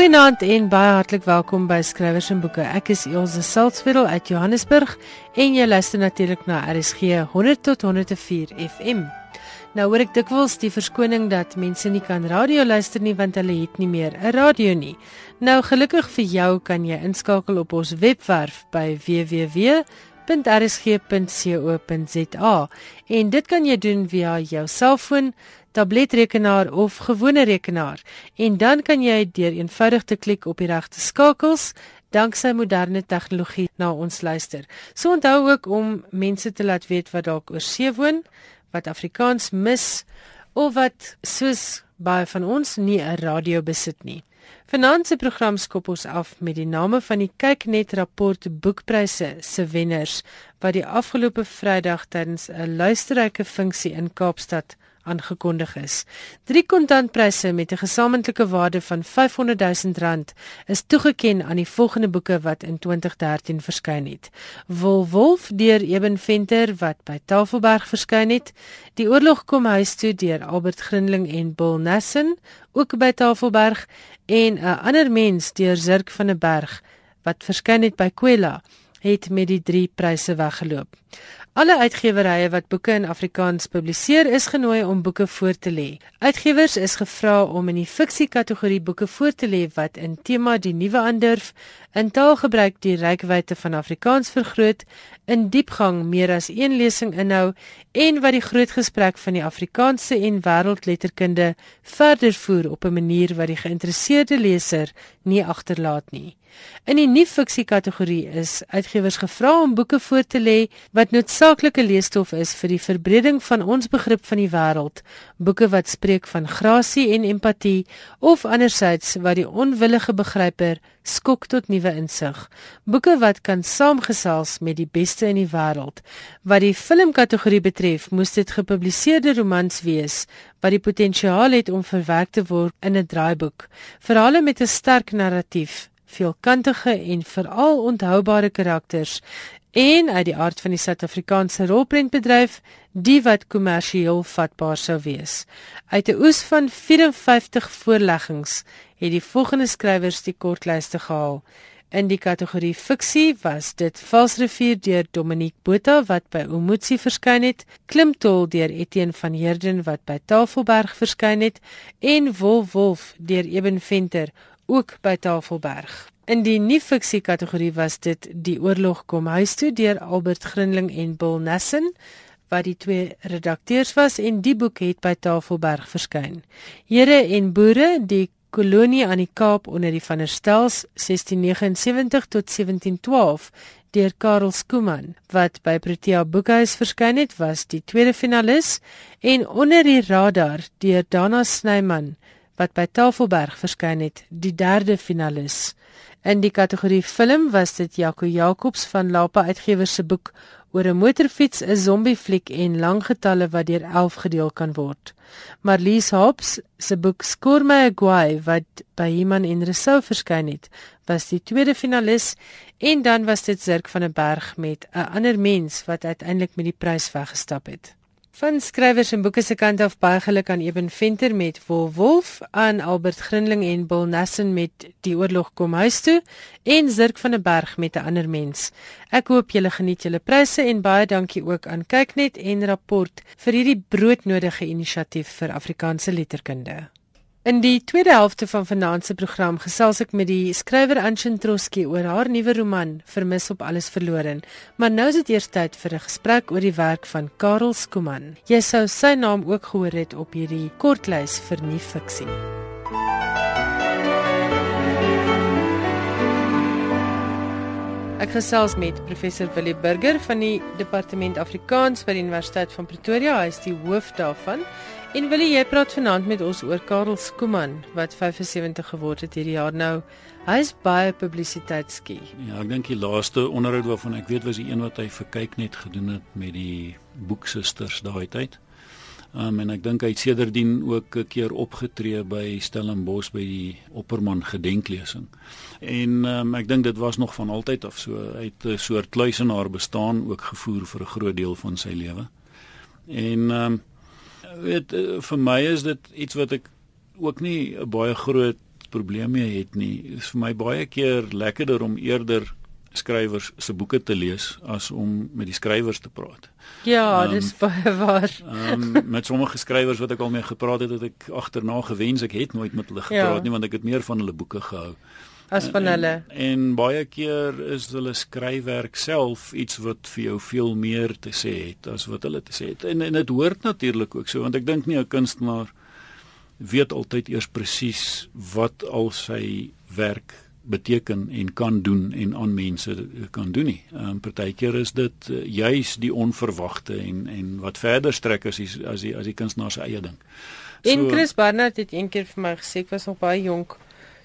Goeienaand en baie hartlik welkom by Skrywers en Boeke. Ek is Elsje Salzwetel uit Johannesburg en jy luister natuurlik na RSG 100 tot 104 FM. Nou hoor ek dikwels die verskoning dat mense nie kan radio luister nie want hulle het nie meer 'n radio nie. Nou gelukkig vir jou kan jy inskakel op ons webwerf by www.rsg.co.za en dit kan jy doen via jou selfoon, tabletrekenaar of gewone rekenaar en dan kan jy deur eenvoudig te klik op die regte skakels danksy moderne tegnologie na ons luister. So onthou ook om mense te laat weet wat dalk oor see woon wat Afrikaans mis of wat soos baie van ons nie 'n radio besit nie. Se program skop ons af met die name van die Kyknet rapport boekpryse se wenners wat die afgelope Vrydag tydens 'n luisterryke funksie in Kaapstad aangekondig is. Drie kontantpryse met 'n gesamentlike waarde van R500 000 is toegekend aan die volgende boeke wat in 2013 verskyn het. Wolf Wolf deur Eben Venter wat by Tafelberg verskyn het, Die oorlog kom huis toe deur Albert Grinling en Bill Nassen ook by Tafelberg en 'n ander mens deur Zirk van der Berg wat verskyn het by Kwela het met die drie pryse weggeloop. Alle uitgewerye wat boeke in Afrikaans publiseer, is genooi om boeke voor te lê. Uitgewers is gevra om in die fiksie kategorie boeke voor te lê wat in tema die nuwe aandurf, in taalgebruik die rykwyte van Afrikaans vergroot, in diepgang meer as een lesing inhou en wat die groot gesprek van die Afrikaanse en wêreldletterkunde verder voer op 'n manier wat die geïnteresseerde leser nie agterlaat nie. In die nie-fiksie kategorie is uitgewers gevra om boeke voor te lê wat noodsaaklike leesstof is vir die verbreding van ons begrip van die wêreld, boeke wat spreek van grasie en empatie of andersins wat die onwillige begryper skok tot nuwe insig. Boeke wat kan saamgesels met die beste in die wêreld. Wat die filmkategorie betref, moes dit gepubliseerde romans wees wat die potensiaal het om verwerk te word in 'n draaiboek. Verhale met 'n sterk narratief veelkantige en veral onthoubare karakters en uit die aard van die Suid-Afrikaanse rolprentbedryf die wat kommersieel vatbaar sou wees. Uit 'n oes van 54 voorleggings het die volgende skrywers die kortlyste gehaal. In die kategorie fiksie was dit Valsrivier deur Dominique Botha wat by Omotsi verskyn het, Klimtol deur Etienne van Heerden wat by Tafelberg verskyn het en Wolf Wolf deur Eben Venter ook by Tafelberg. In die nie-fiksie kategorie was dit Die oorlog kom huis toe deur Albert Grinling en Bill Nassen wat die twee redakteurs was en die boek het by Tafelberg verskyn. Here en boere, die kolonie aan die Kaap onder die van der Stels 1679 tot 1712 deur Karel Skooman wat by Protea Boekhuis verskyn het, was die tweede finalis en onder die radar deur Dana Snyman wat by Tafelberg verskyn het, die derde finalis. In die kategorie film was dit Jaco Jacobs van Lapa Uitgewers se boek oor 'n motorfiets, 'n zombiefliek en lang getalle wat deur 11 gedeel kan word. Marlies Hobbs se boek Skoor my 'n guai wat by Iman en Resou verskyn het, was die tweede finalis en dan was dit Zirk van der Berg met 'n ander mens wat uiteindelik met die prys weggestap het. Van skrywers en boeke se kant af baie geluk aan Eben Venter met Wolf Wolf, aan Albert Grinling en Bill Nassen met Die oorlog kom huis toe en Zirk van der Berg met 'n ander mens. Ek hoop julle geniet julle pryse en baie dankie ook aan Kyknet en Rapport vir hierdie broodnodige inisiatief vir Afrikaanse letterkunde. In die tweede helfte van vanaand se program gesels ek met die skrywer Anshin Troski oor haar nuwe roman Vermis op alles verlore. Maar nou is dit eers tyd vir 'n gesprek oor die werk van Karel Skuman. Jy sou sy naam ook gehoor het op hierdie kortlys vir nuwe fiksie. Ek gesels met professor Willie Burger van die Departement Afrikaans by die Universiteit van Pretoria. Hy is die hoof daarvan. En wil jy praat vanaand met ons oor Karel Skuman wat 75 geword het hierdie jaar nou. Hy is baie publisiteitskie. Ja, ek dink die laaste onderhoud waarvan ek weet was die een wat hy vir kyk net gedoen het met die boeksusters daai tyd. Um, en ek dink hy het sedertdien ook 'n keer opgetree by Stellenbosch by die Opperman gedenklesing. En um, ek dink dit was nog van altyd af so hy het 'n soort kluisenaar bestaan ook gevoer vir 'n groot deel van sy lewe. En um, weet eh, vir my is dit iets wat ek ook nie 'n baie groot probleem mee het nie. Dit is vir my baie keer lekkerder om eerder skrywers se boeke te lees as om met die skrywers te praat. Ja, um, dis baie waar. Um, met sommige skrywers wat ek al mee gepraat het, het ek agterna gewens ek het nooit met hulle gepraat ja. nie want ek het meer van hulle boeke gehou as van hulle. En, en baie keer is hulle skryfwerk self iets wat vir jou veel meer te sê het as wat hulle te sê het. En en dit hoort natuurlik ook so want ek dink nie 'n kunstenaar weet altyd eers presies wat al sy werk beteken en kan doen en aan mense kan doen nie. Ehm um, partykeer is dit uh, juis die onverwagte en en wat verder strek as die, as die as die kunstenaar se eie ding. So, en Chris Barnard het eendag vir my gesê ek was nog baie jonk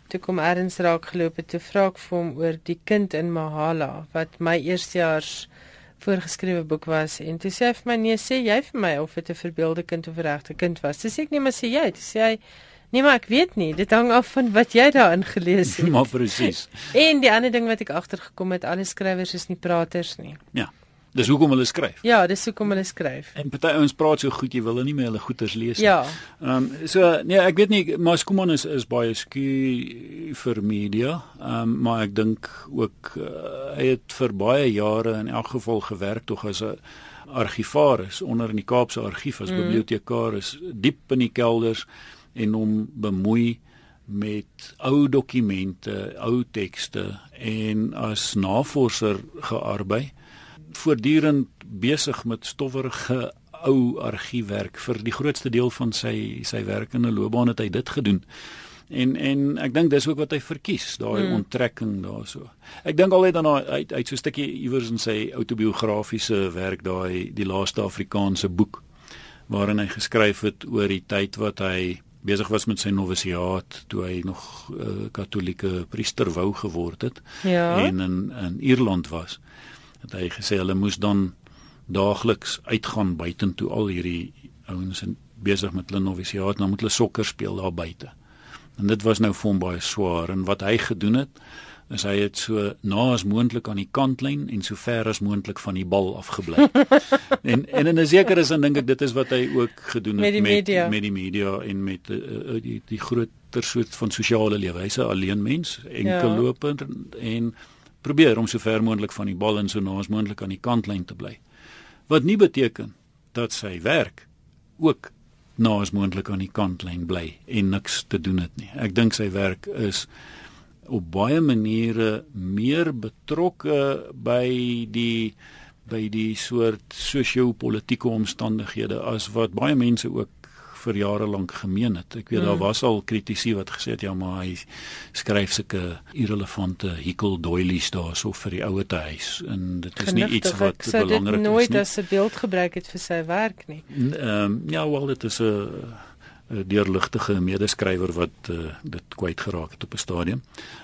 toe kom erns raak geloop het, toe vra ek vir hom oor die kind in Mahala wat my eerstejaars voorgeskrewe boek was en toe sê hy vir my nee sê jy vir my of dit 'n verbeelde kind of 'n regte kind was. Dis ek nie maar sê jy, dis sê hy Nee maar ek weet nie, dit hang af van wat jy daarin gelees het. maar presies. En die ander ding wat ek agtergekom het, alle skrywers is nie praters nie. Ja. Dis hoekom hulle skryf. Ja, dis hoekom hulle skryf. En party ouens praat so goed jy wil hulle nie meer hulle goeters lees nie. Ja. Ehm um, so nee, ek weet nie maar Skuman is is baie skie vir media. Ehm um, maar ek dink ook uh, hy het vir baie jare in elk geval gewerk tog as 'n argivaris onder in die Kaapse argief as mm. bibliotekaris diep in die kelders en hom bemoei met ou dokumente, ou tekste en as navorser gearbei voortdurend besig met stowwerige ou argiefwerk vir die grootste deel van sy sy werkende loopbaan het hy dit gedoen. En en ek dink dis ook wat hy verkies, daai hmm. onttrekking daarso. Ek dink altyd aan hy uit so 'n stukkie iewers in sy autobiografiese werk daai die laaste Afrikaanse boek waarin hy geskryf het oor die tyd wat hy besig was met sy novisiaat toe hy nog 'n uh, eh, katolieke priester wou geword het ja. en in in Ierland was het hy gesê hulle moes dan daagliks uitgaan buitentoe al hierdie ouens en besig met hulle novisiaat nou moet hulle sokker speel daar buite. En dit was nou vir hom baie swaar en wat hy gedoen het is hy het so na as moontlik aan die kantlyn en so ver as moontlik van die bal afgebly. en en in 'n sekere sin dink ek dit is wat hy ook gedoen het met met, met die media en met uh, die die groter soort van sosiale lewe. Hy's 'n alleen mens, enkel ja. lopend en, en probeer om so ver moontlik van die bal en so naas moontlik aan die kantlyn te bly. Wat nie beteken dat sy werk ook naas moontlik aan die kantlyn bly en niks te doen het nie. Ek dink sy werk is op baie maniere meer betrokke by die by die soort sosio-politieke omstandighede as wat baie mense ook vir jare lank gemeen het. Ek weet mm. daar was al kritici wat gesê het ja, maar hy skryf sulke irrelevante hikkel doilies daar so vir die ouer te huis en dit is nie iets wat belangrik is nie. Nooit as 'n beeld gebruik het vir sy werk nie. Ehm um, ja, wel dit is 'n deurligtige medeskrywer wat uh, dit kwyt geraak het op 'n stadium.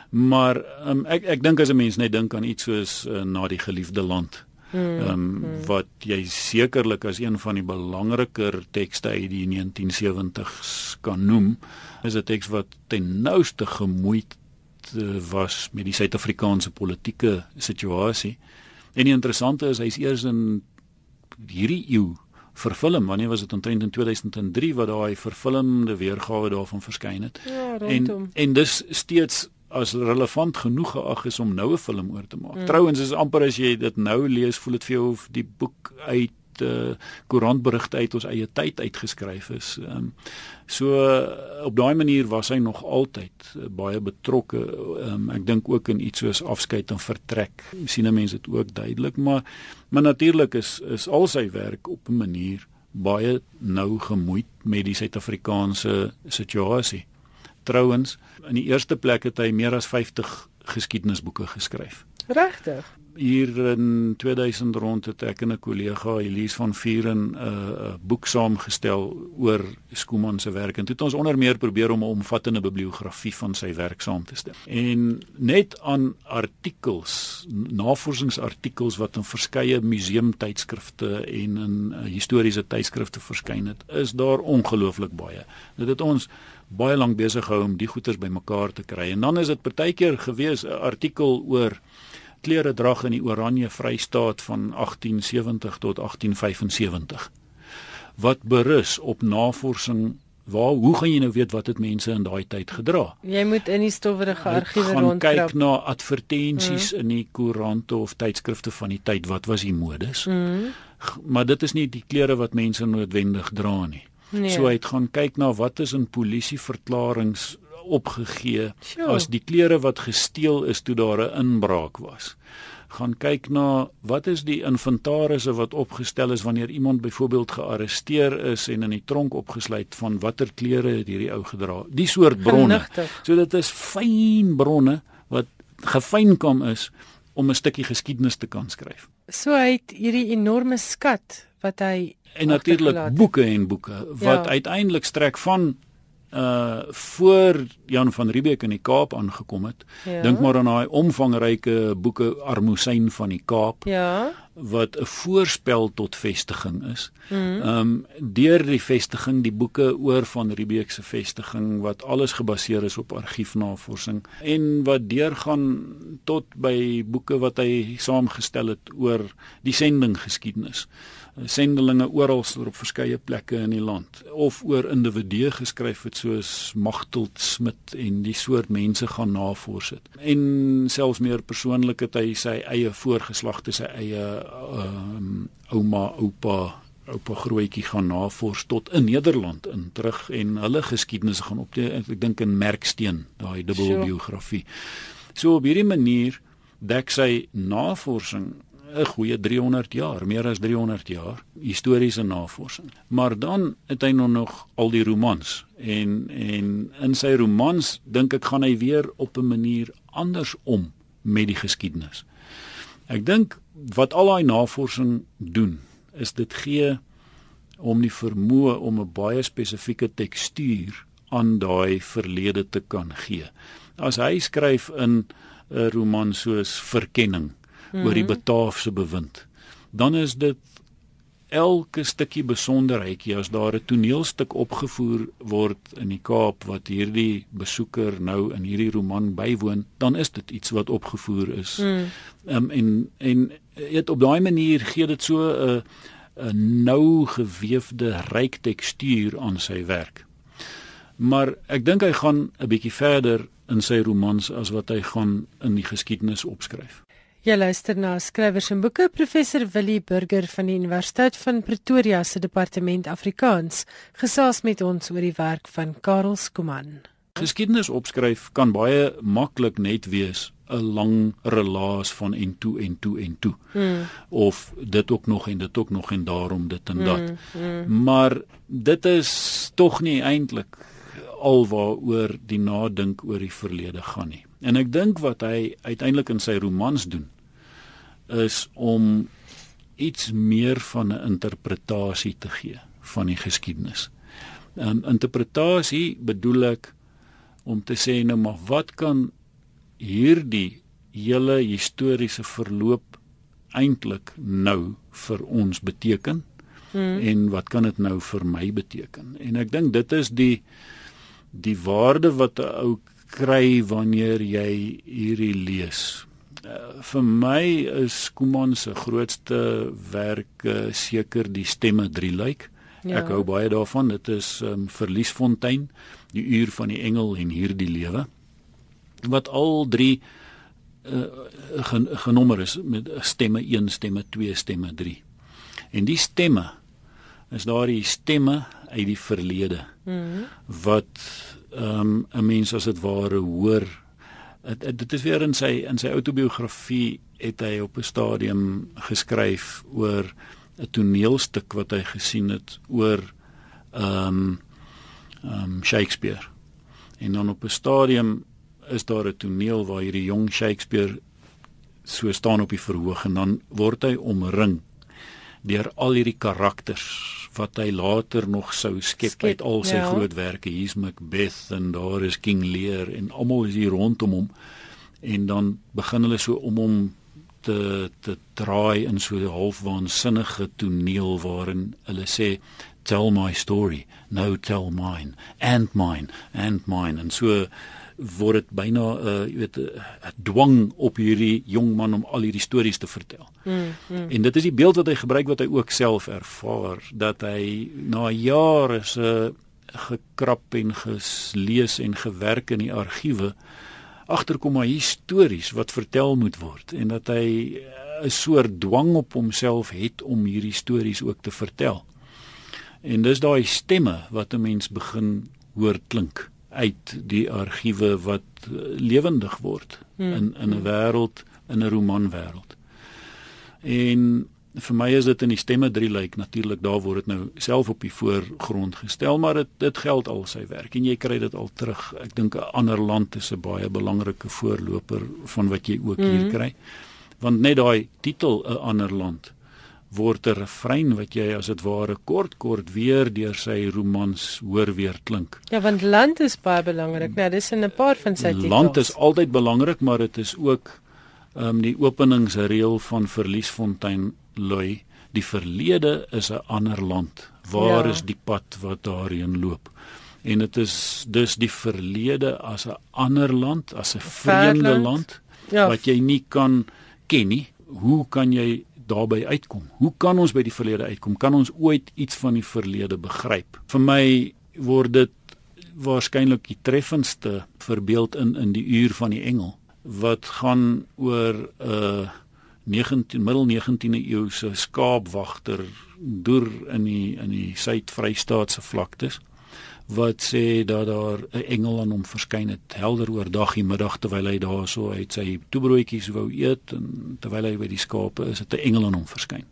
Maar um, ek ek dink as 'n mens net dink aan iets soos uh, na die geliefde land ehm um, hmm. wat jy sekerlik as een van die belangriker tekste uit die 1970s kan noem is 'n teks wat ten nouste gemoeid eh, was met die Suid-Afrikaanse politieke situasie. En die interessante is hy's eers in hierdie eeu vervilm wanneer was dit omtrent in 2003 wat daai vervilmde weergawe daarvan verskyn het. Ja, en en dis steeds as relevant genoeg geag is om nou 'n film oor te maak. Mm. Trouwens is amper as jy dit nou lees, voel dit vir jou of die boek uit uh koerantberigte uit ons eie tyd uitgeskryf is. Ehm um, so uh, op daai manier was hy nog altyd uh, baie betrokke. Um, ek dink ook in iets soos afskeid en vertrek. sien mense dit ook duidelik, maar maar natuurlik is is al sy werk op 'n manier baie nou gemoeid met die Suid-Afrikaanse situasie. Trouwens, in die eerste plek het hy meer as 50 geskiedenisboeke geskryf. Regtig? Hier in 2000 rond het ek en 'n kollega Elise van Vuren 'n uh, 'n boek saamgestel oor Skuman se werk en dit ons onder meer probeer om 'n omvattende bibliografie van sy werk saam te stel. En net aan artikels, navorsingsartikels wat in verskeie museumtydskrifte en in uh, historiese tydskrifte verskyn het, is daar ongelooflik baie. Dit het ons baie lank besig gehou om die goeders bymekaar te kry. En dan is dit partykeer gewees 'n artikel oor klere drag in die Oranje Vrystaat van 1870 tot 1875 wat berus op navorsing waar hoe gaan jy nou weet wat het mense in daai tyd gedra? Jy moet in die stowwerige argiewe rondkrap. Kyk na advertensies mm. in die koerante of tydskrifte van die tyd. Wat was die modes? Mm. Maar dit is nie die klere wat mense noodwendig dra nie. Nee. So hy het gaan kyk na wat is in polisieverklaringe opgegee sure. as die klere wat gesteel is toe daar 'n inbraak was gaan kyk na wat is die inventarisse wat opgestel is wanneer iemand byvoorbeeld gearresteer is en in die tronk opgesluit van watter klere het hierdie ou gedra. Die soort bronne. Genigtig. So dit is fyn bronne wat gefynkom is om 'n stukkie geskiedenis te kan skryf. So hy het hierdie enorme skat wat hy en natuurlik boeke en boeke wat ja. uiteindelik strek van uh voor Jan van Riebeeck in die Kaap aangekom het. Ja. Dink maar aan daai omvangryke boeke Armoesyn van die Kaap. Ja. wat 'n voorspel tot vestiging is. Ehm mm um, deur die vestiging, die boeke oor van Riebeeck se vestiging wat alles gebaseer is op argiefnavorsing en wat deurgaan tot by boeke wat hy saamgestel het oor die sending geskiedenis sendelinge oral op verskeie plekke in die land. Of oor individue geskryf het soos Magteld Smit en die soort mense gaan navors het en selfs meer persoonlik het hy sy eie voorgeslagte sy eie um, ouma oupa oupa grootjie gaan navors tot in Nederland in terug en hulle geskiedenis gaan op die, ek dink in Merksteen daai dubbelbiografie. So op hierdie manier dek sy navorsing 'n goeie 300 jaar, meer as 300 jaar historiese navorsing. Maar dan het hy nog al die romans en en in sy romans dink ek gaan hy weer op 'n manier anders om met die geskiedenis. Ek dink wat al daai navorsing doen is dit gee om die vermoë om 'n baie spesifieke tekstuur aan daai verlede te kan gee. As hy skryf in 'n roman soos Verkenning -hmm. oor die mhm. Bataafse bewind. Dan is dit elke stukkie besonderheidjie as daar 'n toneelstuk opgevoer word in die Kaap wat hierdie besoeker nou in hierdie roman bywoon, dan is dit iets wat opgevoer is. Mm. Um, en en dit op daai manier gee dit so 'n 'n nou geweefde ryk tekstuur aan sy werk. Maar ek dink hy gaan 'n bietjie verder in sy romans as wat hy gaan in die geskiedenis opskryf. Jy luister na skrywers en boeke professor Willie Burger van die Universiteit van Pretoria se departement Afrikaans gesels met ons oor die werk van Karel Skuman. Geskiedenis opskryf kan baie maklik net wees 'n lang relaas van en toe en toe en toe. Hmm. Of dit ook nog en dit ook nog en daarom dit en dat. Hmm. Hmm. Maar dit is tog nie eintlik alwaaroor die nadink oor die verlede gaan nie. En ek dink wat hy uiteindelik in sy romans doen is om iets meer van 'n interpretasie te gee van die geskiedenis. um, Interpretasie bedoel ek om te sê nou maar wat kan hierdie hele historiese verloop eintlik nou vir ons beteken? Hmm. En wat kan dit nou vir my beteken? En ek dink dit is die die waarde wat 'n ou kry wanneer jy hierdie lees. Uh, vir my is Kuman se grootste werk uh, seker die stemme drie lyk. Ja. Ek hou baie daarvan. Dit is um, Verliesfontein, die uur van die engel en hierdie lewe. Wat al drie uh, gen genommer is met stemme 1, stemme 2, stemme 3. En die stemme is daardie stemme uit die verlede mm. wat ehm um, 'n mens as dit ware hoor. Dit dit is weer in sy in sy outobiografie het hy op 'n stadium geskryf oor 'n toneelstuk wat hy gesien het oor ehm um, ehm um, Shakespeare. En dan op 'n stadium is daar 'n toneel waar hierdie jong Shakespeare so staan op die verhoog en dan word hy omring deur al hierdie karakters wat hy later nog sou skep, skep uit al sy ja. groot werke. Hier's Macbeth en daar is King Lear en almal is hier rondom hom. En dan begin hulle so om hom te te draai in so 'n halfwaansinnige toneel waarin hulle sê tell my story, no tell mine and mine and mine en so word dit byna 'n uh, jy weet 'n uh, dwang op hierdie jong man om al hierdie stories te vertel. Mm, mm. En dit is die beeld wat hy gebruik wat hy ook self ervaar dat hy na jare se gekrap en gelees en gewerk in die argiewe agterkom maar histories wat vertel moet word en dat hy 'n soort dwang op homself het om hierdie stories ook te vertel. En dis daai stemme wat 'n mens begin hoor klink uit die argiewe wat eh, lewendig word hmm. in in 'n wêreld in 'n romanwêreld. En vir my is dit in die stemme drie lyk natuurlik daar word dit nou self op die voorgrond gestel maar dit dit geld al sy werk en jy kry dit al terug. Ek dink 'n ander land is 'n baie belangrike voorloper van wat jy ook hier hmm. kry. Want net daai titel 'n ander land word 'n refrein wat jy as dit ware kort kort weer deur sy romans hoor weer klink. Ja, want land is baie belangrik. Nou, dis in 'n paar van sy titels. Land is altyd belangrik, maar dit is ook ehm um, die openingsreël van Verliesfontein lui. Die verlede is 'n ander land. Waar ja. is die pad wat daarheen loop? En dit is dus die verlede as 'n ander land, as 'n vreemde land ja. wat jy nie kan ken nie. Hoe kan jy daarby uitkom? Hoe kan ons by die verlede uitkom? Kan ons ooit iets van die verlede begryp? Vir my word dit waarskynlik die treffendste voorbeeld in in die uur van die engel wat gaan oor 'n uh, 19 middel 19de eeu se skaapwagter deur in die in die Suid-Vrystaatse vlaktes wat sê dat daar 'n engel aan hom verskyn het helder oor dag en middag terwyl hy daarso uit sy toebroodjies wou eet en terwyl hy by die skape is het 'n engel aan hom verskyn.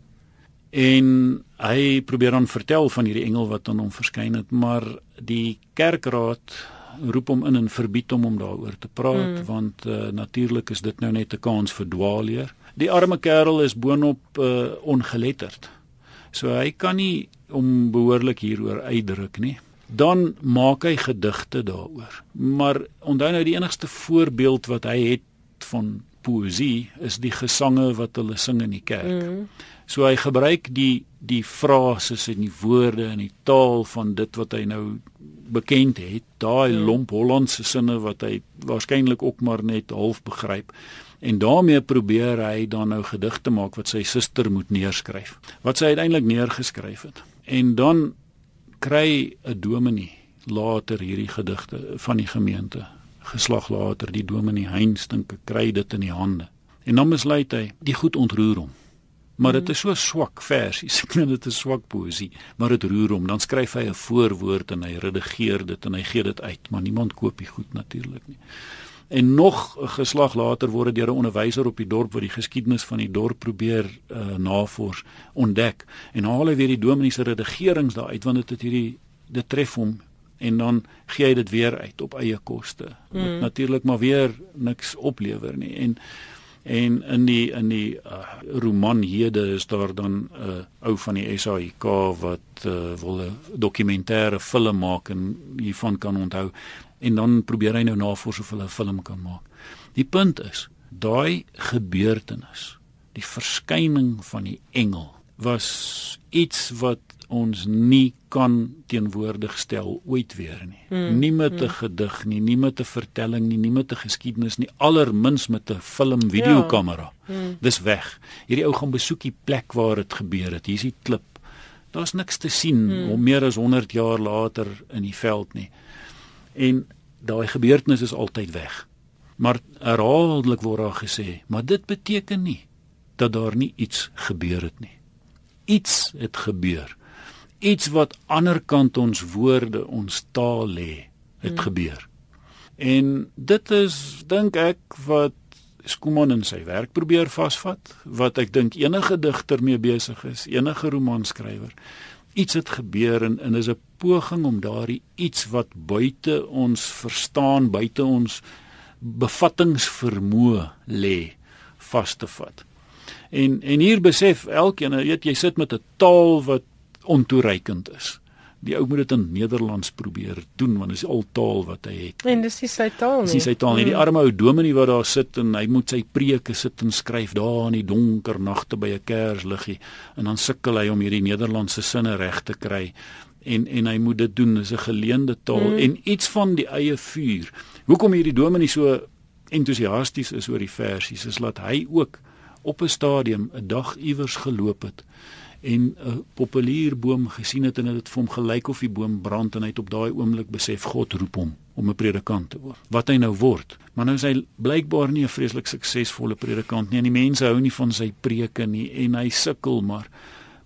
En hy probeer dan vertel van hierdie engel wat aan hom verskyn het, maar die kerkraad roep hom in en verbied hom om daaroor te praat mm. want uh, natuurlik is dit nou net 'n kans vir dwaalleer. Die arme kerel is boonop uh, ongeletterd. So hy kan nie om behoorlik hieroor uitdruk nie dan maak hy gedigte daaroor. Maar onthou nou die enigste voorbeeld wat hy het van poesie is die gesange wat hulle sing in die kerk. Mm. So hy gebruik die die frases en die woorde en die taal van dit wat hy nou bekend het, daai mm. lomp Hollandse sinne wat hy waarskynlik ook maar net half begryp. En daarmee probeer hy dan nou gedigte maak wat sy suster moet neerskryf. Wat sy uiteindelik neergeskryf het. En dan kry 'n dominee later hierdie gedigte van die gemeente. Geslag later die dominee Heinz dink kry dit in die hande. En dan besluit hy die goed ontroer hom. Maar dit is so swak versies. Ek meen dit is swak poesie maar dit roer hom. Dan skryf hy 'n voorwoord en hy redigeer dit en hy gee dit uit. Maar niemand koop die goed natuurlik nie en nog 'n geslag later word dit deur 'n onderwyser op die dorp wat die geskiedenis van die dorp probeer uh, navors ontdek. En haal hy weer die dominee se redigerings daar uit want dit het hierdie dit tref hom. En dan gee hy dit weer uit op eie koste. Mm. natuurlik maar weer niks oplewer nie. En en in die in die uh, roman hede is daar dan 'n uh, ou van die SAIK wat uh, wil 'n dokumentêre film maak en hiervan kan onthou en dan probeer hy nou navors of hulle 'n film kan maak. Die punt is, daai gebeurtenis, die verskyning van die engel was iets wat ons nie kan teenwoordig stel ooit weer nie. Hmm, nie met 'n hmm. gedig nie, nie met 'n vertelling nie, nie met 'n geskiedenis nie, allermins met 'n film videokamera. Ja, hmm. Dis weg. Hierdie ou gaan besoek die plek waar dit gebeur het. Hier's die klip. Daar's niks te sien hmm. om meer as 100 jaar later in die veld nie en daai gebeurtenis is altyd weg. Maar herhaaldelik word daar gesê, maar dit beteken nie dat daar nie iets gebeur het nie. Iets het gebeur. Iets wat ander kant ons woorde, ons taal lê, het hmm. gebeur. En dit is dink ek wat Skuman in sy werk probeer vasvat, wat ek dink enige digter mee besig is, enige romanskrywer iets het gebeur en en is 'n poging om daardie iets wat buite ons verstaan, buite ons bevattingsvermoë lê vas te vat. En en hier besef elkeen, weet jy sit met 'n taal wat ontoereikend is die ou moet dit in Nederlands probeer doen want dit is al taal wat hy het. En dis nie sy taal nie. Dis sy taal nie. Die mm. arme ou dominee wat daar sit en hy moet sy preke sit en skryf daar in die donker nagte by 'n kersliggie en dan sukkel hy om hierdie Nederlandse sinne reg te kry en en hy moet dit doen. Dis 'n geleende taal mm. en iets van die eie vuur. Hoekom hierdie dominee so entoesiasties is oor die versies is dat hy ook op 'n stadium 'n dag iewers geloop het en 'n populierboom gesien het en dit vir hom gelyk of die boom brand en hy het op daai oomblik besef God roep hom om 'n predikant te word. Wat hy nou word. Maar nou is hy blykbaar nie 'n vreeslik suksesvolle predikant nie. En die mense hou nie van sy preke nie en hy sukkel maar.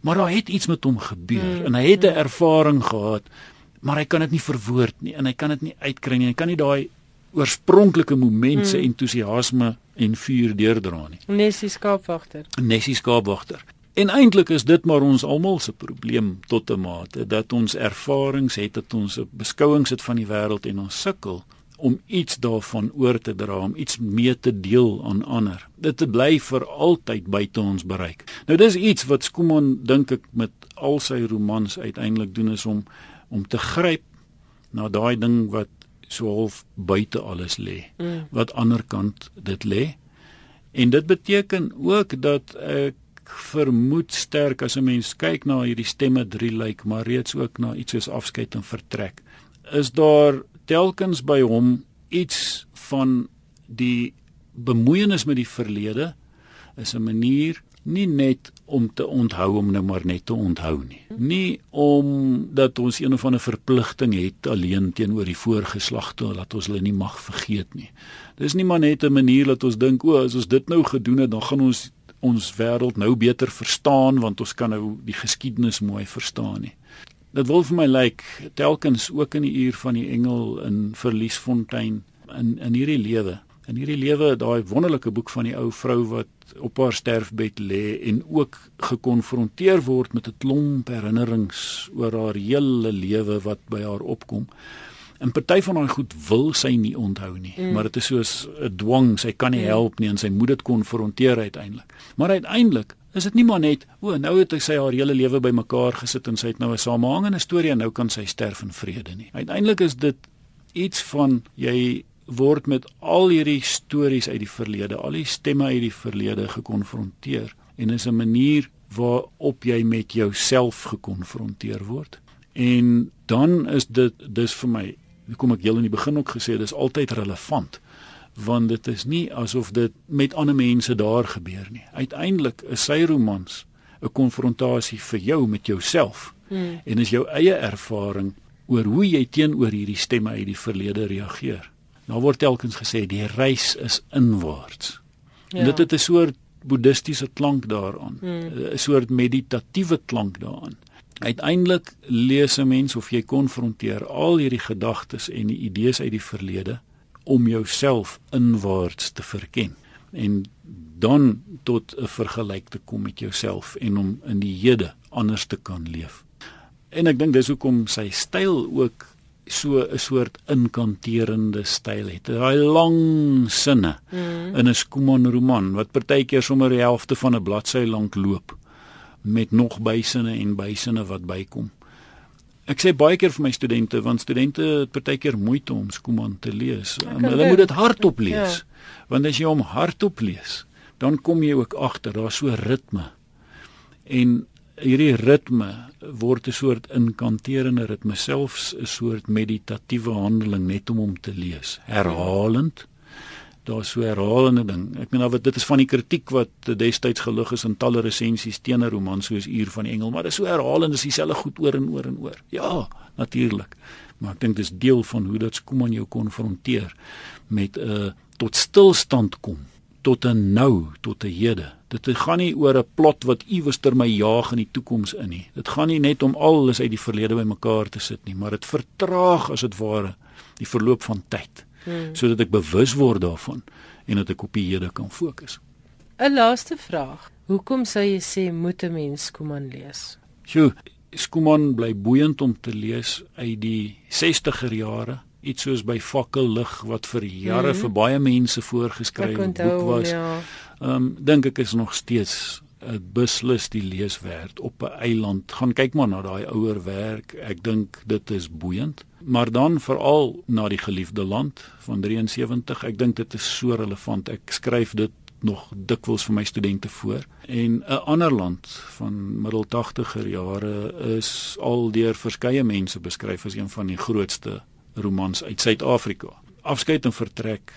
Maar daar het iets met hom gebeur mm, en hy het 'n mm. ervaring gehad, maar hy kan dit nie verwoord nie en hy kan dit nie uitkry nie. Hy kan nie daai oorspronklike moment se mm. entoesiasme en vuur deurdra nie. Nessie skaapwagter. Nessie skaapwagter. En eintlik is dit maar ons almal se probleem tot 'n mate dat ons ervarings het dat ons beskouings het van die wêreld en ons sukkel om iets daarvan oor te dra, om iets mee te deel aan ander. Dit te bly vir altyd buite ons bereik. Nou dis iets wat Skuman dink ek met al sy romans uiteindelik doen is om om te gryp na daai ding wat so half buite alles lê, mm. wat ander kant dit lê. En dit beteken ook dat ek vermoed sterk as 'n mens kyk na hierdie stemme drie lyk, maar reeds ook na iets soos afskeid en vertrek. Is daar telkens by hom iets van die bemoeienis met die verlede is 'n manier nie net om te onthou om nou maar net te onthou nie. Nie om dat ons een of ander verpligting het alleen teenoor die voorgeslagte dat ons hulle nie mag vergeet nie. Dis nie maar net 'n manier dat ons dink o, as ons dit nou gedoen het, dan gaan ons ons wêreld nou beter verstaan want ons kan nou die geskiedenis mooi verstaan nie. Dit wil vir my lyk like, telkens ook in die uur van die engel in Verliesfontein in in hierdie lewe. In hierdie lewe daai wonderlike boek van die ou vrou wat op haar sterfbed lê en ook gekonfronteer word met 'n klomp herinnerings oor haar hele lewe wat by haar opkom. En party van daai goed wil sy nie onthou nie, mm. maar dit is soos 'n dwang, sy kan nie mm. help nie en sy moet dit konfronteer uiteindelik. Maar uiteindelik is dit nie maar net, o, nou het sy haar hele lewe bymekaar gesit en sy het nou 'n samehangende storie en nou kan sy sterf in vrede nie. Uiteindelik is dit iets van jy word met al hierdie stories uit die verlede, al die stemme uit die verlede gekonfronteer en is 'n manier waarop jy met jouself gekonfronteer word. En dan is dit dis vir my kom ek heel in die begin ook gesê dis altyd relevant want dit is nie asof dit met ander mense daar gebeur nie. Uiteindelik is sy romans 'n konfrontasie vir jou met jouself hmm. en is jou eie ervaring oor hoe jy teenoor hierdie stemme uit die verlede reageer. Nou word telkens gesê die reis is inwaarts. Ja. En dit het 'n soort boeddhistiese klank daaraan, hmm. 'n hmm. soort meditatiewe klank daaraan. Uiteindelik lees 'n mens of jy konfronteer al hierdie gedagtes en die idees uit die verlede om jouself inwaarts te verken en dan tot 'n vergelyk te kom met jouself en om in die hede anders te kan leef. En ek dink dis hoekom sy styl ook so 'n soort inkanterende styl het. Daai lang sinne mm. in 'n Skuman roman wat partykeer sommer die helfte van 'n bladsy lank loop met nog bysinne en bysinne wat bykom. Ek sê baie keer vir my studente want studente het partykeer moeite om Skuman te lees. Um, hulle moet dit hardop lees. Ja. Want as jy hom hardop lees, dan kom jy ook agter daar's so ritme. En hierdie ritme word 'n soort inkanterende ritme, selfs 'n soort meditatiewe handeling net om hom te lees. Herhalend. Daar so herhalende ding. Ek meen wat dit is van die kritiek wat destyds gelig is in talle resensies teenoor romans soos Uur van die Engel, maar dit is so herhalend, dis dieselfde goed oor en oor en oor. Ja, natuurlik. Maar ek dink dis deel van hoe dit kom aan jou konfronteer met 'n uh, tot stilstand kom, tot 'n nou, tot 'n hede. Dit gaan nie oor 'n plot wat iewers ter my jaag in die toekoms in nie. Dit gaan nie net om alles uit die verlede bymekaar te sit nie, maar dit vertraag as dit ware die verloop van tyd hmm. sodat ek bewus word daarvan en dat ek op die Here kan fokus. 'n Laaste vraag. Hoekom sou jy sê moet 'n mens Skuman lees? Sjoe, Skuman bly boeiend om te lees uit die 60er jare, iets soos by Fakkellig wat vir jare hmm. vir baie mense voorgeskryf boek was. Ja. Ehm ja. um, dink ek is nog steeds beslis die lees werd op 'n eiland. Gaan kyk maar na daai ouer werk. Ek dink dit is boeiend. Maar dan veral na die geliefde land van 73. Ek dink dit is so relevant. Ek skryf dit nog dikwels vir my studente voor. En 'n ander land van middel 80er jare is al deur verskeie mense beskryf as een van die grootste romans uit Suid-Afrika. Afskeid en vertrek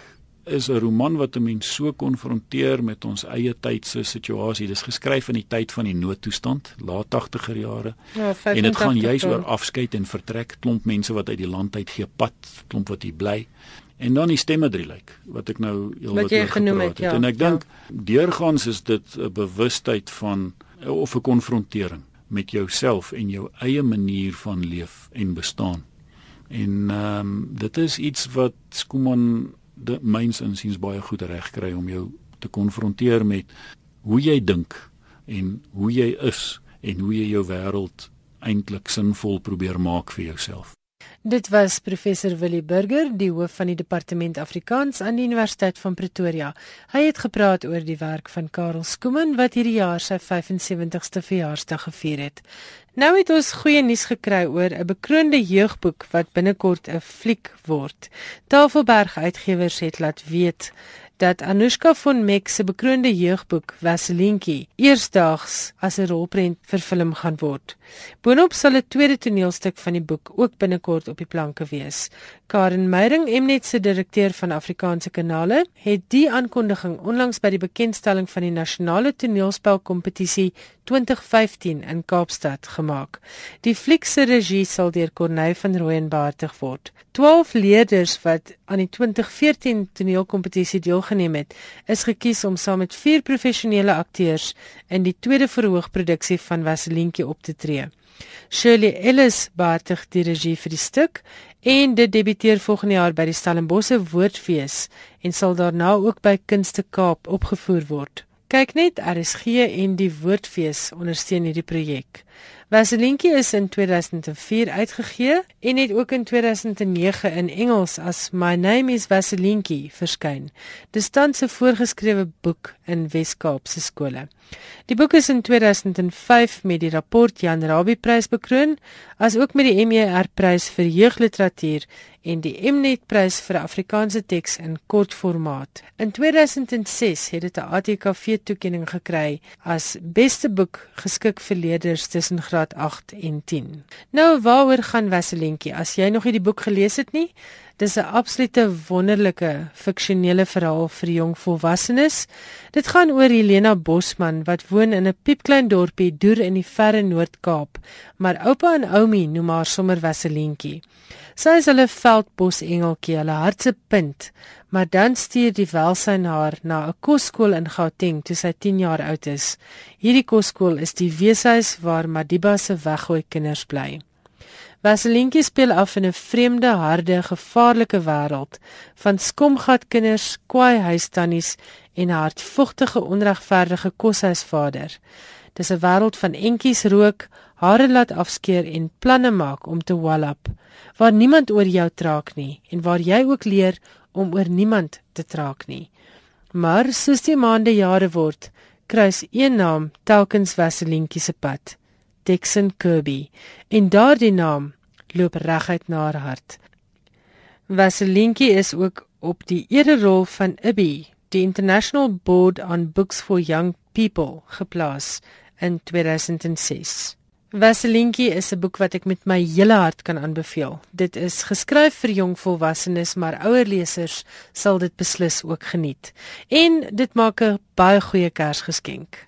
is 'n roman wat 'n mens so konfronteer met ons eie tyd se situasie. Dis geskryf in die tyd van die noodtoestand, laat 80er jare. Ja, en dit gaan juis oor afskeid en vertrek, klomp mense wat uit die land uit gee pad, klomp wat hier bly. En dan die stemme drie lyk wat ek nou heelwat oor genoem het. Ja, en ek dink ja. deurgangs is dit 'n bewustheid van of 'n konfrontering met jouself en jou eie manier van leef en bestaan. En ehm um, dit is iets wat Skuman myns insiens baie goed reg kry om jou te konfronteer met hoe jy dink en hoe jy is en hoe jy jou wêreld eintlik sinvol probeer maak vir jouself. Dit was professor Willie Burger, die hoof van die departement Afrikaans aan die Universiteit van Pretoria. Hy het gepraat oor die werk van Karel Skoomen wat hierdie jaar sy 75ste verjaarsdag gevier het. Nou het ons goeie nuus gekry oor 'n bekroonde jeugboek wat binnekort 'n fliek word. Tafelberg Uitgewers het laat weet dat Anushka von Meck se bekroonde jeugboek Vaselinkie eersdaags as 'n rolprent vervilm gaan word. Boonop sal 'n tweede toneelstuk van die boek ook binnekort op die planke wees. Karen Meyering, Mnet se direkteur van Afrikaanse kanale, het die aankondiging onlangs by die bekendstelling van die nasionale toneelspelkompetisie 2015 in Kaapstad gemaak. Die fliek se regie sal deur Corneille van Rooyen behartig word. 12 leerders wat aan die 2014 toneelkompetisie deelgeneem het, is gekies om saam met vier professionele akteurs in die tweede verhoogproduksie van Vaselientjie op te tree. Shirley Ellis behartig die regie vir die stuk en dit debuteer volgende jaar by die Stellenbosse Woordfees en sal daarna ook by Kunste Kaap opgevoer word. Kyk net, RSG en die Woordfees ondersteun hierdie projek. Vaselinkie is in 2004 uitgegee en het ook in 2009 in Engels as My Name is Vaselinkie verskyn. Dis tans 'n voorgeskrewe boek in Wes-Kaapse skole. Die boek is in 2005 met die rapport Jan Rabie Prys bekroon, asook met die MER Prys vir jeugliteratuur en die Mnet Prys vir Afrikaanse teks in kort formaat. In 2006 het dit 'n ATKV toekenning gekry as beste boek geskik vir leerders tussen graad 8 en 10. Nou waaroor gaan Vaselinkie? As jy nog nie die boek gelees het nie, Dis 'n absolute wonderlike fiksionele verhaal vir jong volwassenes. Dit gaan oor Helena Bosman wat woon in 'n piepklein dorpie deur in die verre Noord-Kaap, maar oupa en oumie noem haar sommer Vasselientjie. Sy is hulle veldbos engeltjie, hulle hartse punt, maar dan stuur die welsyn haar na 'n kosskool in Gauteng toe sy 10 jaar oud is. Hierdie kosskool is die weeshuis waar Madiba se weggooi kinders bly. Vaselinkie speel af in 'n vreemde, harde, gevaarlike wêreld van skomgat kinders, kwaai huistannies en hartvogtige, onregverdige koshuisvader. Dis 'n wêreld van entjies rook, hare laat afskeer en planne maak om te wallop, waar niemand oor jou traak nie en waar jy ook leer om oor niemand te traak nie. Maar soos die maande jare word, kruis een naam telkens Vaselinkie se pad. Dixon Kirby en daardie naam loop reguit na haar hart. Vaselinkie is ook op die ererol van IBI, die International Board on Books for Young People, geplaas in 2006. Vaselinkie is 'n boek wat ek met my hele hart kan aanbeveel. Dit is geskryf vir jong volwassenes, maar ouer lesers sal dit beslis ook geniet. En dit maak 'n baie goeie Kersgeskenk.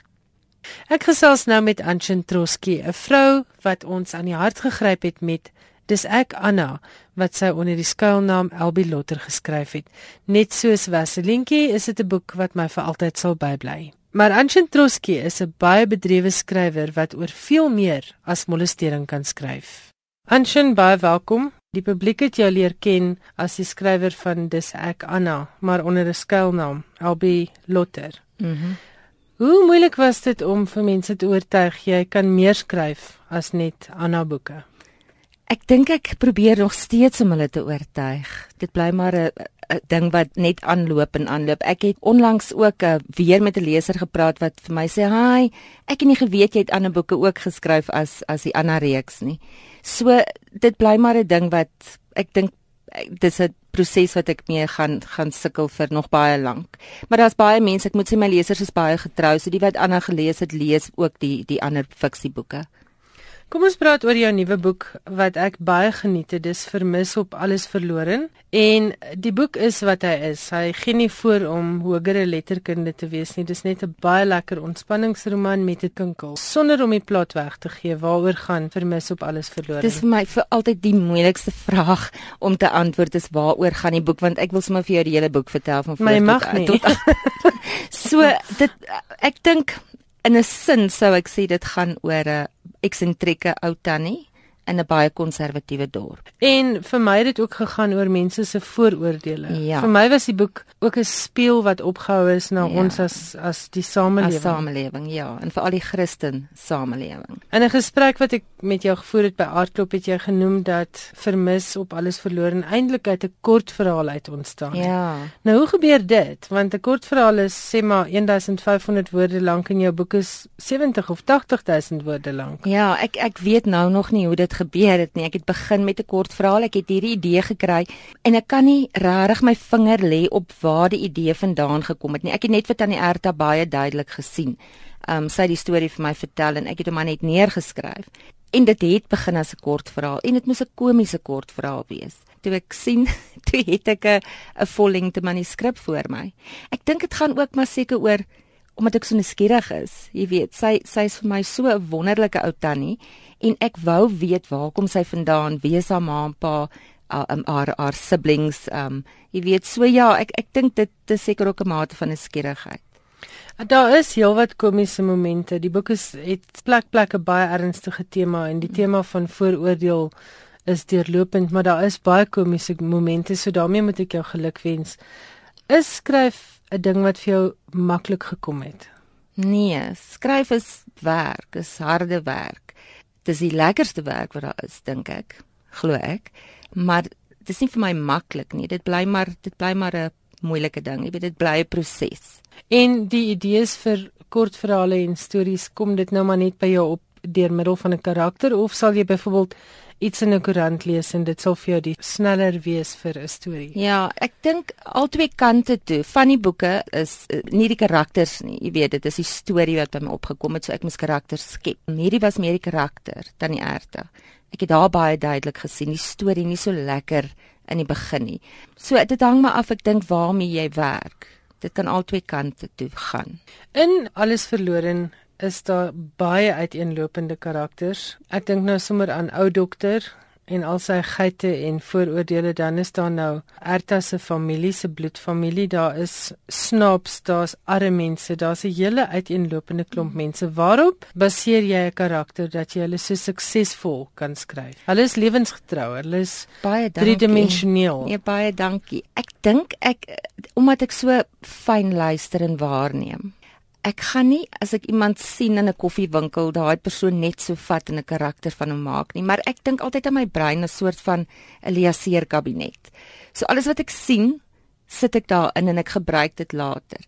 Ek gesels nou met Anshin Troski, 'n vrou wat ons aan die hart gegryp het met Dis ek Anna wat sy onder die skuilnaam Elbi Lotter geskryf het. Net soos Vaselinkie is dit 'n boek wat my vir altyd sal bybly. Maar Anshin Troski is 'n baie bedrewe skrywer wat oor veel meer as molestering kan skryf. Anshin, baie welkom. Die publiek het jou leer ken as die skrywer van Dis ek Anna, maar onder 'n skuilnaam Elbi Lotter. Mhm. Mm Hoe moeilik was dit om vir mense te oortuig jy kan meer skryf as net Anna boeke? Ek dink ek probeer nog steeds om hulle te oortuig. Dit bly maar 'n ding wat net aanloop en aanloop. Ek het onlangs ook uh, weer met 'n leser gepraat wat vir my sê, "Haai, ek het nie geweet jy het ander boeke ook geskryf as as die ander reeks nie." So dit bly maar 'n ding wat ek dink dis 'n proses wat ek mee gaan gaan sukkel vir nog baie lank. Maar daar's baie mense, ek moet sê my lesers is baie getrou, so die wat ander gelees het, lees ook die die ander fiksieboeke. Kom ons praat oor jou nuwe boek wat ek baie geniet het. Dis Vermis op alles verlore. En die boek is wat hy is. Hy gee nie voor om hogere letterkunde te wees nie. Dis net 'n baie lekker ontspanningsroman met 'n kinkel sonder om die plot weg te gee. Waaroor gaan Vermis op alles verlore? Dis vir my vir altyd die moeilikste vraag om te antwoord is waaroor gaan die boek want ek wil sommer vir jou die hele boek vertel van voor tot, tot, tot So dit ek dink in 'n sin sou ek sê dit gaan oor 'n eksentrieke ou tannie in 'n baie konservatiewe dorp. En vir my het dit ook gegaan oor mense se vooroordeele. Ja. Vir my was die boek ook 'n spieël wat opgehou is na ja. ons as as die samelewing. As samelewing, ja, en vir al die Christen samelewing. In 'n gesprek wat ek met jou gevoer het by Aardklop het jy genoem dat vermis op alles verloor en eintlik uit 'n kort verhaal uit ontstaan. Ja. Nou hoe gebeur dit? Want 'n kort verhaal is sê maar 1500 woorde lank en jou boek is 70 of 80000 woorde lank. Ja, ek ek weet nou nog nie hoe dit gebeur het nie. Ek het begin met 'n kort verhaal. Ek het hierdie idee gekry en ek kan nie regtig my vinger lê op waar die idee vandaan gekom het nie. Ek het net vir Tannie Erta baie duidelik gesien. Um sy het die storie vir my vertel en ek het hom maar net neergeskryf. En dit het begin as 'n kort verhaal en dit moes 'n komiese kort verhaal wees. Toe ek sien, toe het ek 'n 'n vollengte manuskrip voor my. Ek dink dit gaan ook maar seker oor omdat ek so nuuskierig is. Jy weet, sy sy is vir my so 'n wonderlike ou tannie en ek wou weet waar kom sy vandaan, wie is haar ma en pa, uh, um, haar haar siblings, um jy weet so ja, ek ek dink dit is seker ook 'n mate van 'n skierigheid. Daar is heelwat komiese momente. Die boek is het plek plek 'n baie ernstige tema en die tema van vooroordeel is deurlopend, maar daar is baie komiese momente, so daarmee moet ek jou gelukwens. Is skryf 'n ding wat vir jou maklik gekom het? Nee, skryf is werk, is harde werk. Dis die lekkerste werk wat daar is dink ek glo ek. Maar dit is nie vir my maklik nie. Dit bly maar dit bly maar 'n moeilike ding. Jy weet dit bly 'n proses. En die idees vir kortverhale en stories kom dit nou maar net by jou op deur middel van 'n karakter? Of sal jy byvoorbeeld iets in 'n koerant lees en dit sal vir jou die sneller wees vir 'n storie. Ja, ek dink al twee kante toe. Van die boeke is uh, nie die karakters nie. Jy weet, dit is die storie wat by my opgekom het, so ek moes karakters skep. Hierdie was meer die karakter dan die erte. Ek het daar baie duidelik gesien die storie nie so lekker in die begin nie. So dit hang maar af ek dink waarmee jy werk. Dit kan al twee kante toe gaan. In alles verlore is daar baie uiteenlopende karakters. Ek dink nou sommer aan ou dokter en al sy geite en vooroordeele. Dan is daar nou Erta se familie se bloedfamilie. Daar is snaps daar's arme mense. Daar's 'n hele uiteenlopende klomp mense. Waarop baseer jy 'n karakter dat jy hulle so suksesvol kan skryf? Hulle is lewensgetrou. Hulle is baie driedimensioneel. Nee baie dankie. Ek dink ek omdat ek so fyn luister en waarneem ek gaan nie as ek iemand sien in 'n koffiewinkel daai persoon net so vat en 'n karakter van hom maak nie, maar ek dink altyd aan my brein 'n soort van 'n liaseer kabinet. So alles wat ek sien, sit ek daarin en ek gebruik dit later.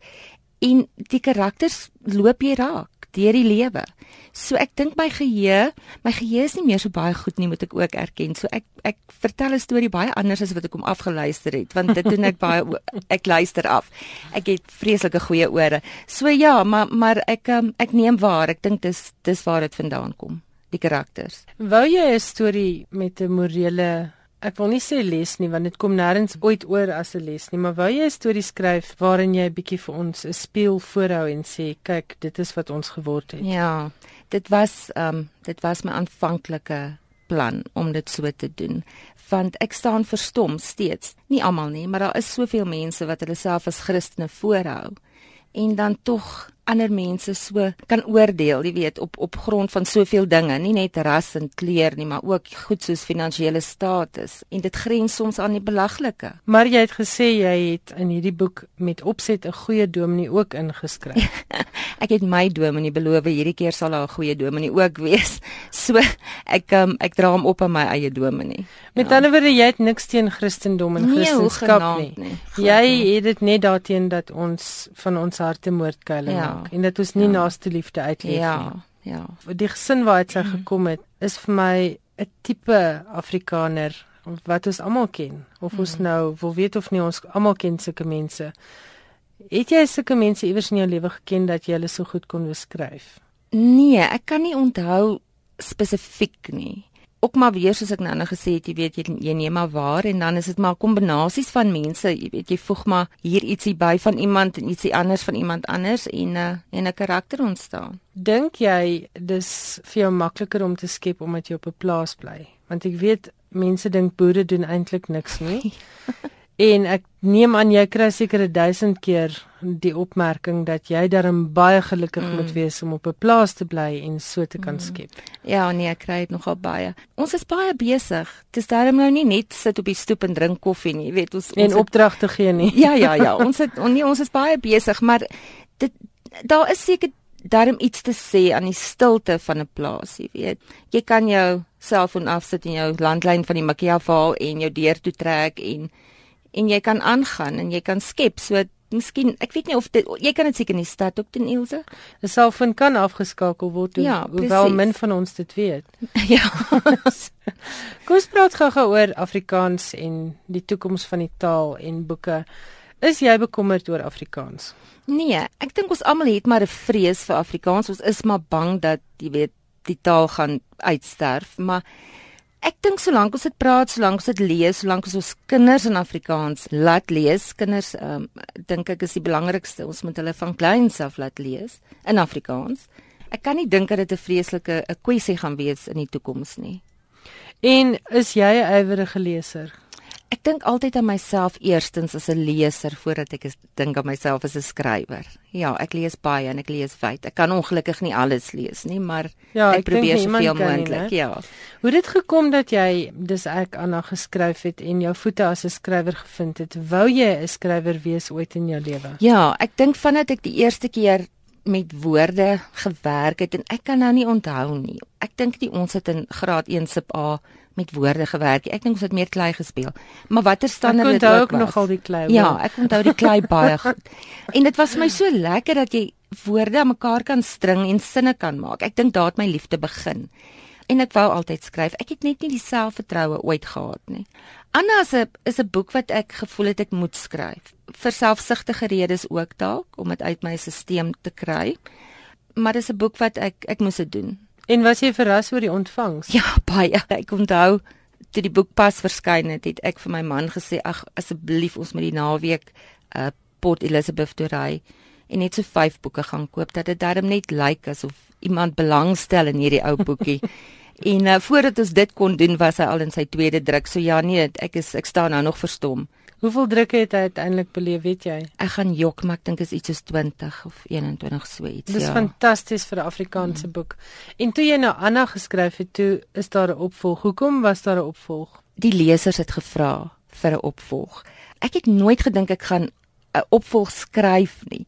En die karakters loop jy raak deur die lewe. So ek dink my geheue, my geheue is nie meer so baie goed nie, moet ek ook erken. So ek ek vertel 'n storie baie anders as wat ek hom afgeluister het, want dit doen ek baie ek luister af. Ek het vreeslike goeie ore. So ja, maar maar ek um, ek neem waar. Ek dink dis dis waar dit vandaan kom, die karakters. Wou jy 'n storie met 'n morele Ek wil nie sê les nie want dit kom nêrens ooit oor as 'n les nie, maar wou jy 'n storie skryf waarin jy 'n bietjie vir ons 'n speel voorhou en sê kyk, dit is wat ons geword het. Ja, dit was ehm um, dit was my aanvanklike plan om dit so te doen want ek staan verstom steeds nie almal nie maar daar is soveel mense wat hulle self as Christene voorhou en dan tog ander mense so kan oordeel, jy weet, op op grond van soveel dinge, nie net ras en kleur nie, maar ook goed soos finansiële status en dit grens soms aan die belaglike. Maar jy het gesê jy het in hierdie boek met opset 'n goeie dominee ook ingeskryf. ek het my dominee beloof hierdie keer sal daar 'n goeie dominee ook wees. So ek um, ek dra hom op aan my eie dominee. Met ja. ander woorde, jy het niks teen Christendom en nee, Christendom nie. nie. Jy het dit net daarteen dat ons van ons harte moordkuile ja. Maak en dat ons nie ja. naaste liefde uitleef ja. nie. Ja. Die gesin waar hy gekom het, is vir my 'n tipe Afrikaner wat ons almal ken. Of ons mm. nou wil weet of nie ons almal ken sulke mense. Het jy sulke mense iewers in jou lewe geken dat jy hulle so goed kon beskryf? Nee, ek kan nie onthou spesifiek nie. Ook maar weer soos ek nou net gesê het, jy weet jy, jy neem maar waar en dan is dit maar kombinasies van mense, jy weet jy voeg maar hier ietsie by van iemand en ietsie anders van iemand anders en uh, en 'n karakter ontstaan. Dink jy dis vir jou makliker om te skep omdat jy op 'n plaas bly? Want ek weet mense dink boere doen eintlik niks nie. En ek neem aan jy kry seker 1000 keer die opmerking dat jy darm baie gelukkig mm. moet wees om op 'n plaas te bly en so te kan mm. skep. Ja, nee, ek kry dit nogal baie. Ons is baie besig. Dis darm nou nie net sit op die stoep en drink koffie nie, weet ons en opdragte gee nie. Ja, ja, ja. ons het on, nee, ons is baie besig, maar dit daar is seker darm iets te sê aan die stilte van 'n plaas, jy weet. Jy kan jou selfoon afsit en jou landlyn van die Makia val en jou deur toe trek en en jy kan aangaan en jy kan skep. So miskien ek weet nie of dit jy kan dit seker in die stad ook doen Ilse. 'n Selfoon kan afgeskakel word ja, hoewel min van ons dit weet. ja. Kom ons praat gou-gou oor Afrikaans en die toekoms van die taal en boeke. Is jy bekommerd oor Afrikaans? Nee, ek dink ons almal het maar 'n vrees vir Afrikaans. Ons is maar bang dat jy weet die taal gaan uitsterf, maar Ek dink solank ons dit praat, solank ons dit lees, solank ons ons kinders in Afrikaans laat lees, kinders ehm um, dink ek is die belangrikste. Ons moet hulle van kleins af laat lees in Afrikaans. Ek kan nie dink dat dit 'n vreeslike 'n kwessie gaan wees in die toekoms nie. En is jy 'n ywerige leser? Ek dink altyd aan myself eerstens as 'n leser voordat ek dink aan myself as 'n skrywer. Ja, ek lees baie en ek lees wyd. Ek kan ongelukkig nie alles lees nie, maar ja, ek, ek probeer soveel moontlik, ja. Hoe dit gekom dat jy dis ek Anna geskryf het en jou voete as 'n skrywer gevind het? Wou jy 'n skrywer wees ooit in jou lewe? Ja, ek dink vandat ek die eerste keer met woorde gewerk het en ek kan nou nie onthou nie. Ek dink die ons het in graad 1 sub A met woorde gewerk. Ek dink ons het meer klei gespeel. Maar watter stande dit ook was. Ek onthou ook nogal die klei. Ja, ek onthou die klei baie goed. En dit was vir my so lekker dat jy woorde aan mekaar kan string en sinne kan maak. Ek dink daar het my liefde begin. En ek wou altyd skryf. Ek het net nie die selfvertroue ooit gehad nie. Anna is 'n is 'n boek wat ek gevoel het ek moet skryf. Vir selfsugtige redes ook dalk om dit uit my stelsel te kry. Maar dis 'n boek wat ek ek moes dit doen. En was jy verras oor die ontvangs? Ja, baie. Ek onthou toe die boek pas verskyn het, het ek vir my man gesê, "Ag, asseblief ons moet die naweek uh, Port Elizabeth toery en net so 5 boeke gaan koop dat dit darm net lyk asof iemand belangstel in hierdie ou boekie." en uh, voordat ons dit kon doen, was hy al in sy tweede druk. So ja, nee, ek is ek staan nou nog verstom. Hoeveel drukke het hy uiteindelik beleef, weet jy? Ek gaan jok, maar ek dink is iets soos 20 of 21 so iets. Dis ja. fantasties vir 'n Afrikaanse mm. boek. En toe jy nou Anna geskryf het, toe is daar 'n opvolg. Hoekom was daar 'n opvolg? Die lesers het gevra vir 'n opvolg. Ek het nooit gedink ek gaan 'n opvolg skryf nie.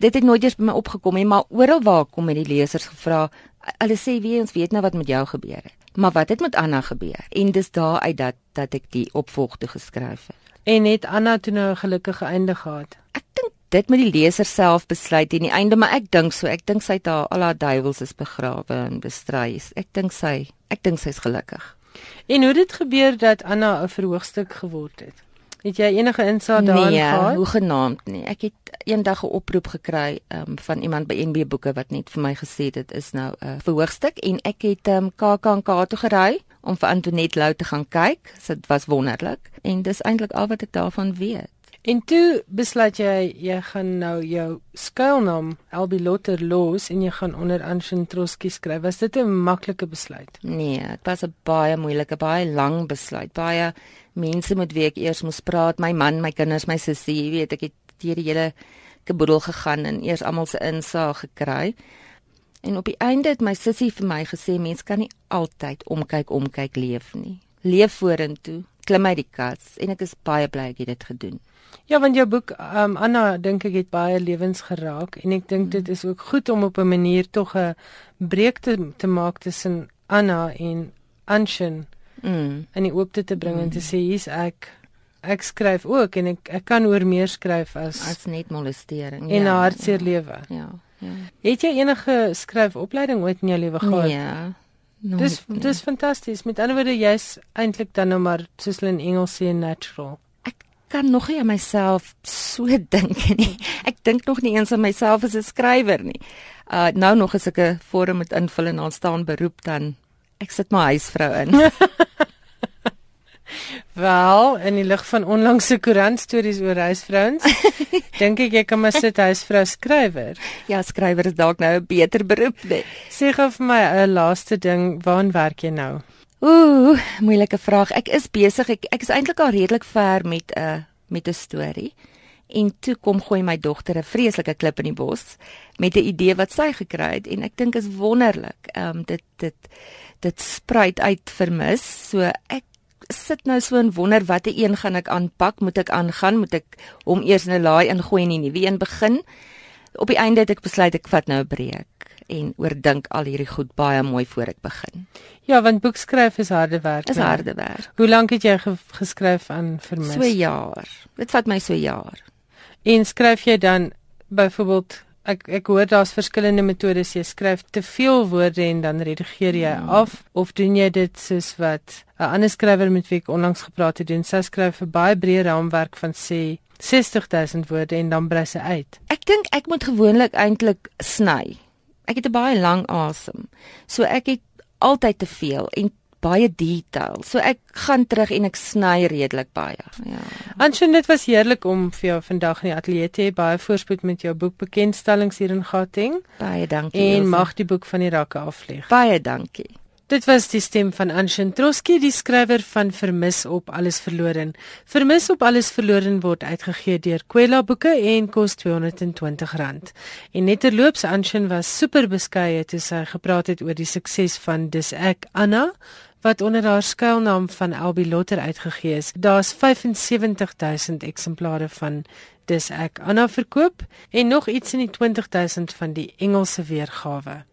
Dit het nooit eers by my opgekom nie, maar oral waar kom het die lesers gevra, hulle sê wie ons weet nou wat met jou gebeur het. Maar wat het met Anna gebeur? En dis daar uit dat dat ek die opvolg toe geskryf het. En het Anna toe nou 'n gelukkige einde gehad? Ek dink dit moet die leser self besluit in die einde, maar ek dink so. Ek dink sy het haar al haar duiwels is begrawe en bestry. Ek dink sy, ek dink sy's gelukkig. En hoe dit gebeur dat Anna 'n verhoogstuk geword het? Het jy enige insig daarin nee, gehad? Nee, hoe genaamd nie. Ek het eendag 'n oproep gekry um, van iemand by NB Boeke wat net vir my gesê het dit is nou 'n uh, verhoogstuk en ek het um, ehm, KAKNK toe gery om vir Antoinette Lou te gaan kyk. Dit was wonderlik en dis eintlik al wat ek daarvan weet. En toe besluit jy jy gaan nou jou skuilnaam Elbi Lotter los en jy gaan onder Anshin Troski skryf. Was dit 'n maklike besluit? Nee, dit was 'n baie moeilike, baie lang besluit. Baie mense met wie ek eers moes praat, my man, my kinders, my sussie, jy weet, ek het deur die hele keboedel gegaan en eers almal se insaag gekry. En op die einde het my sussie vir my gesê mens kan nie altyd omkyk omkyk leef nie. Leef vorentoe, klim uit die kas en ek is baie bly ek het dit gedoen. Ja, want jou boek um, Anna dink ek het baie lewens geraak en ek dink dit is ook goed om op 'n manier tog 'n breek te, te maak tussen Anna en Anshin. Mm. En die oop te bring mm. en te sê hier's ek ek skryf ook en ek ek kan oor meer skryf as as net molestering en ja, hartseer ja, lewe. Ja. Ja. Het jy enige skryfopleiding ooit in jou lewe gehad? Nee. Dis nie. dis fantasties. Met ander woorde, jy's eintlik dan nou maar soos hulle in Engels sê natural. Ek kan nog nie aan myself so dink nie. Ek dink nog nie eens aan myself as 'n skrywer nie. Uh nou nog as ek 'n vorm moet invul en dan staan beroep dan ek sit my huisvrou in. Wel, in die lig van onlangse koerant stories oor huisvrouens, dink ek jy kan maar sit huisvrou skrywer. Ja, skrywer is dalk nou 'n beter beroep, nee. Sê gou vir my 'n laaste ding, waaraan werk jy nou? Ooh, moeilike vraag. Ek is besig. Ek ek is eintlik al redelik ver met 'n uh, met 'n storie. En toe kom gooi my dogter 'n vreeslike klip in die bos met 'n idee wat sy gekry het en ek dink is wonderlik. Ehm um, dit dit dit spruit uit vermis. So ek sit nou so en wonder watter een gaan ek aanpak? Moet ek aangaan? Moet ek hom eers in 'n laai ingooi en die nuwe een begin? Op die einde het ek besluit ek vat nou 'n breek en oordink al hierdie goed baie mooi voor ek begin. Ja, want boekskryf is harde werk. Is harde werk. Hoe lank het jy ge geskryf aan vermis? So jaar. Dit vat my so jaar. En skryf jy dan byvoorbeeld ek ek hoor daar's verskillende metodes. Jy skryf te veel woorde en dan redigeer jy hmm. af. Of doen jy dit soos wat 'n ander skrywer met wie ek onlangs gepraat het doen? Sy skryf 'n baie breë raamwerk van sê 60000 woorde en dan brei sy uit. Ek dink ek moet gewoonlik eintlik sny. Ek het 'n baie lang asem. So ek het altyd te veel en baie detail. So ek gaan terug en ek sny redelik baie. Ja. Anshin, dit was heerlik om vir jou vandag in die ateljee te hê. Baie voorspoed met jou boek bekendstellings hier in Gauteng. Baie dankie. En Ilse. mag die boek van die rakke afvlieg. Baie dankie. Dit was die stem van Anshin Troski, die skrywer van Vermis op alles verloren. Vermis op alles verloren word uitgegee deur Kwela Boeke en kos R220. En netterloops Anshin was super beskeie toe sy gepraat het oor die sukses van Dis ek Anna wat onder haar skuilnaam van Elbi Lotter uitgegee is. Daar's 75000 eksemplare van Dis ek Anna verkoop en nog iets in die 20000 van die Engelse weergawe.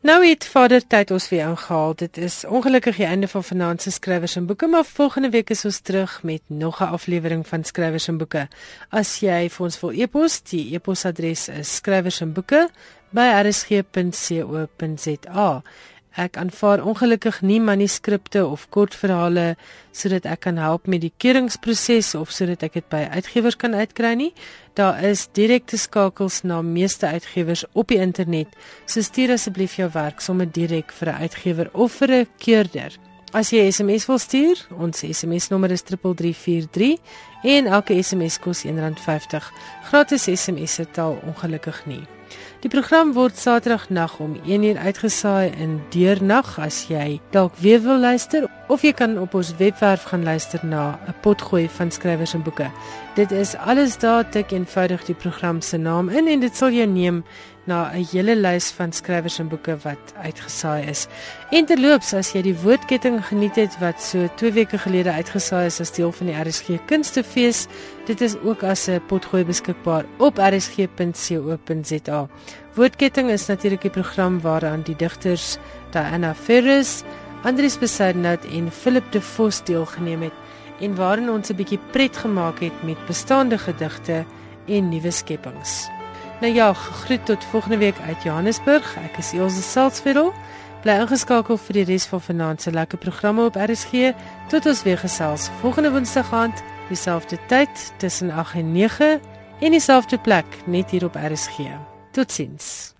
Nou het Vader tyd ons weer ingehaal. Dit is ongelukkig die einde van Finansie Skrywers en Boeke, maar volgende week is ons terug met nog 'n aflewering van Skrywers en Boeke. As jy vir ons wil e-pos, die e-posadres is skrywersenboeke@rsg.co.za. Ek aanvaar ongelukkig nie manuskripte of kortverhale sodat ek kan help met die keuringsproses of sodat ek dit by uitgewers kan uitkry nie. Daar is direkte skakels na meeste uitgewers op die internet. So stuur asseblief jou werk sommer direk vir 'n uitgewer of vir 'n keurder. As jy SMS wil stuur, ons SMS nommer is 3343 en elke SMS kos R1.50. Gratis SMS se taal ongelukkig nie. Die program word Saterdag nag om 1uur uitgesaai in deernag as jy dalk weer wil luister of jy kan op ons webwerf gaan luister na 'n potgooi van skrywers en boeke. Dit is alles daar tik eenvoudig die program se naam in en dit sal jou neem na 'n hele lys van skrywers en boeke wat uitgesaai is. En terloops, as jy die woordketting geniet het wat so 2 weke gelede uitgesaai is as deel van die RSG Kunstefees, dit is ook as 'n potgooi beskikbaar op rsg.co.za. Woordketting is natuurlik die program waaraan die digters Diana Ferris, Andries Besaidnout en Philip de Vos deelgeneem het en waarin ons 'n bietjie pret gemaak het met bestaande gedigte en nuwe skepings. Nou ja, groet tot volgende week uit Johannesburg. Ek is Elsje Salzveld. Bly ingeskakel vir die res van vanaand se lekker programme op RSG. Tot ons weer gesels volgende Woensdag aand, dieselfde tyd tussen 8 en 9 en dieselfde plek net hier op RSG. Totsiens.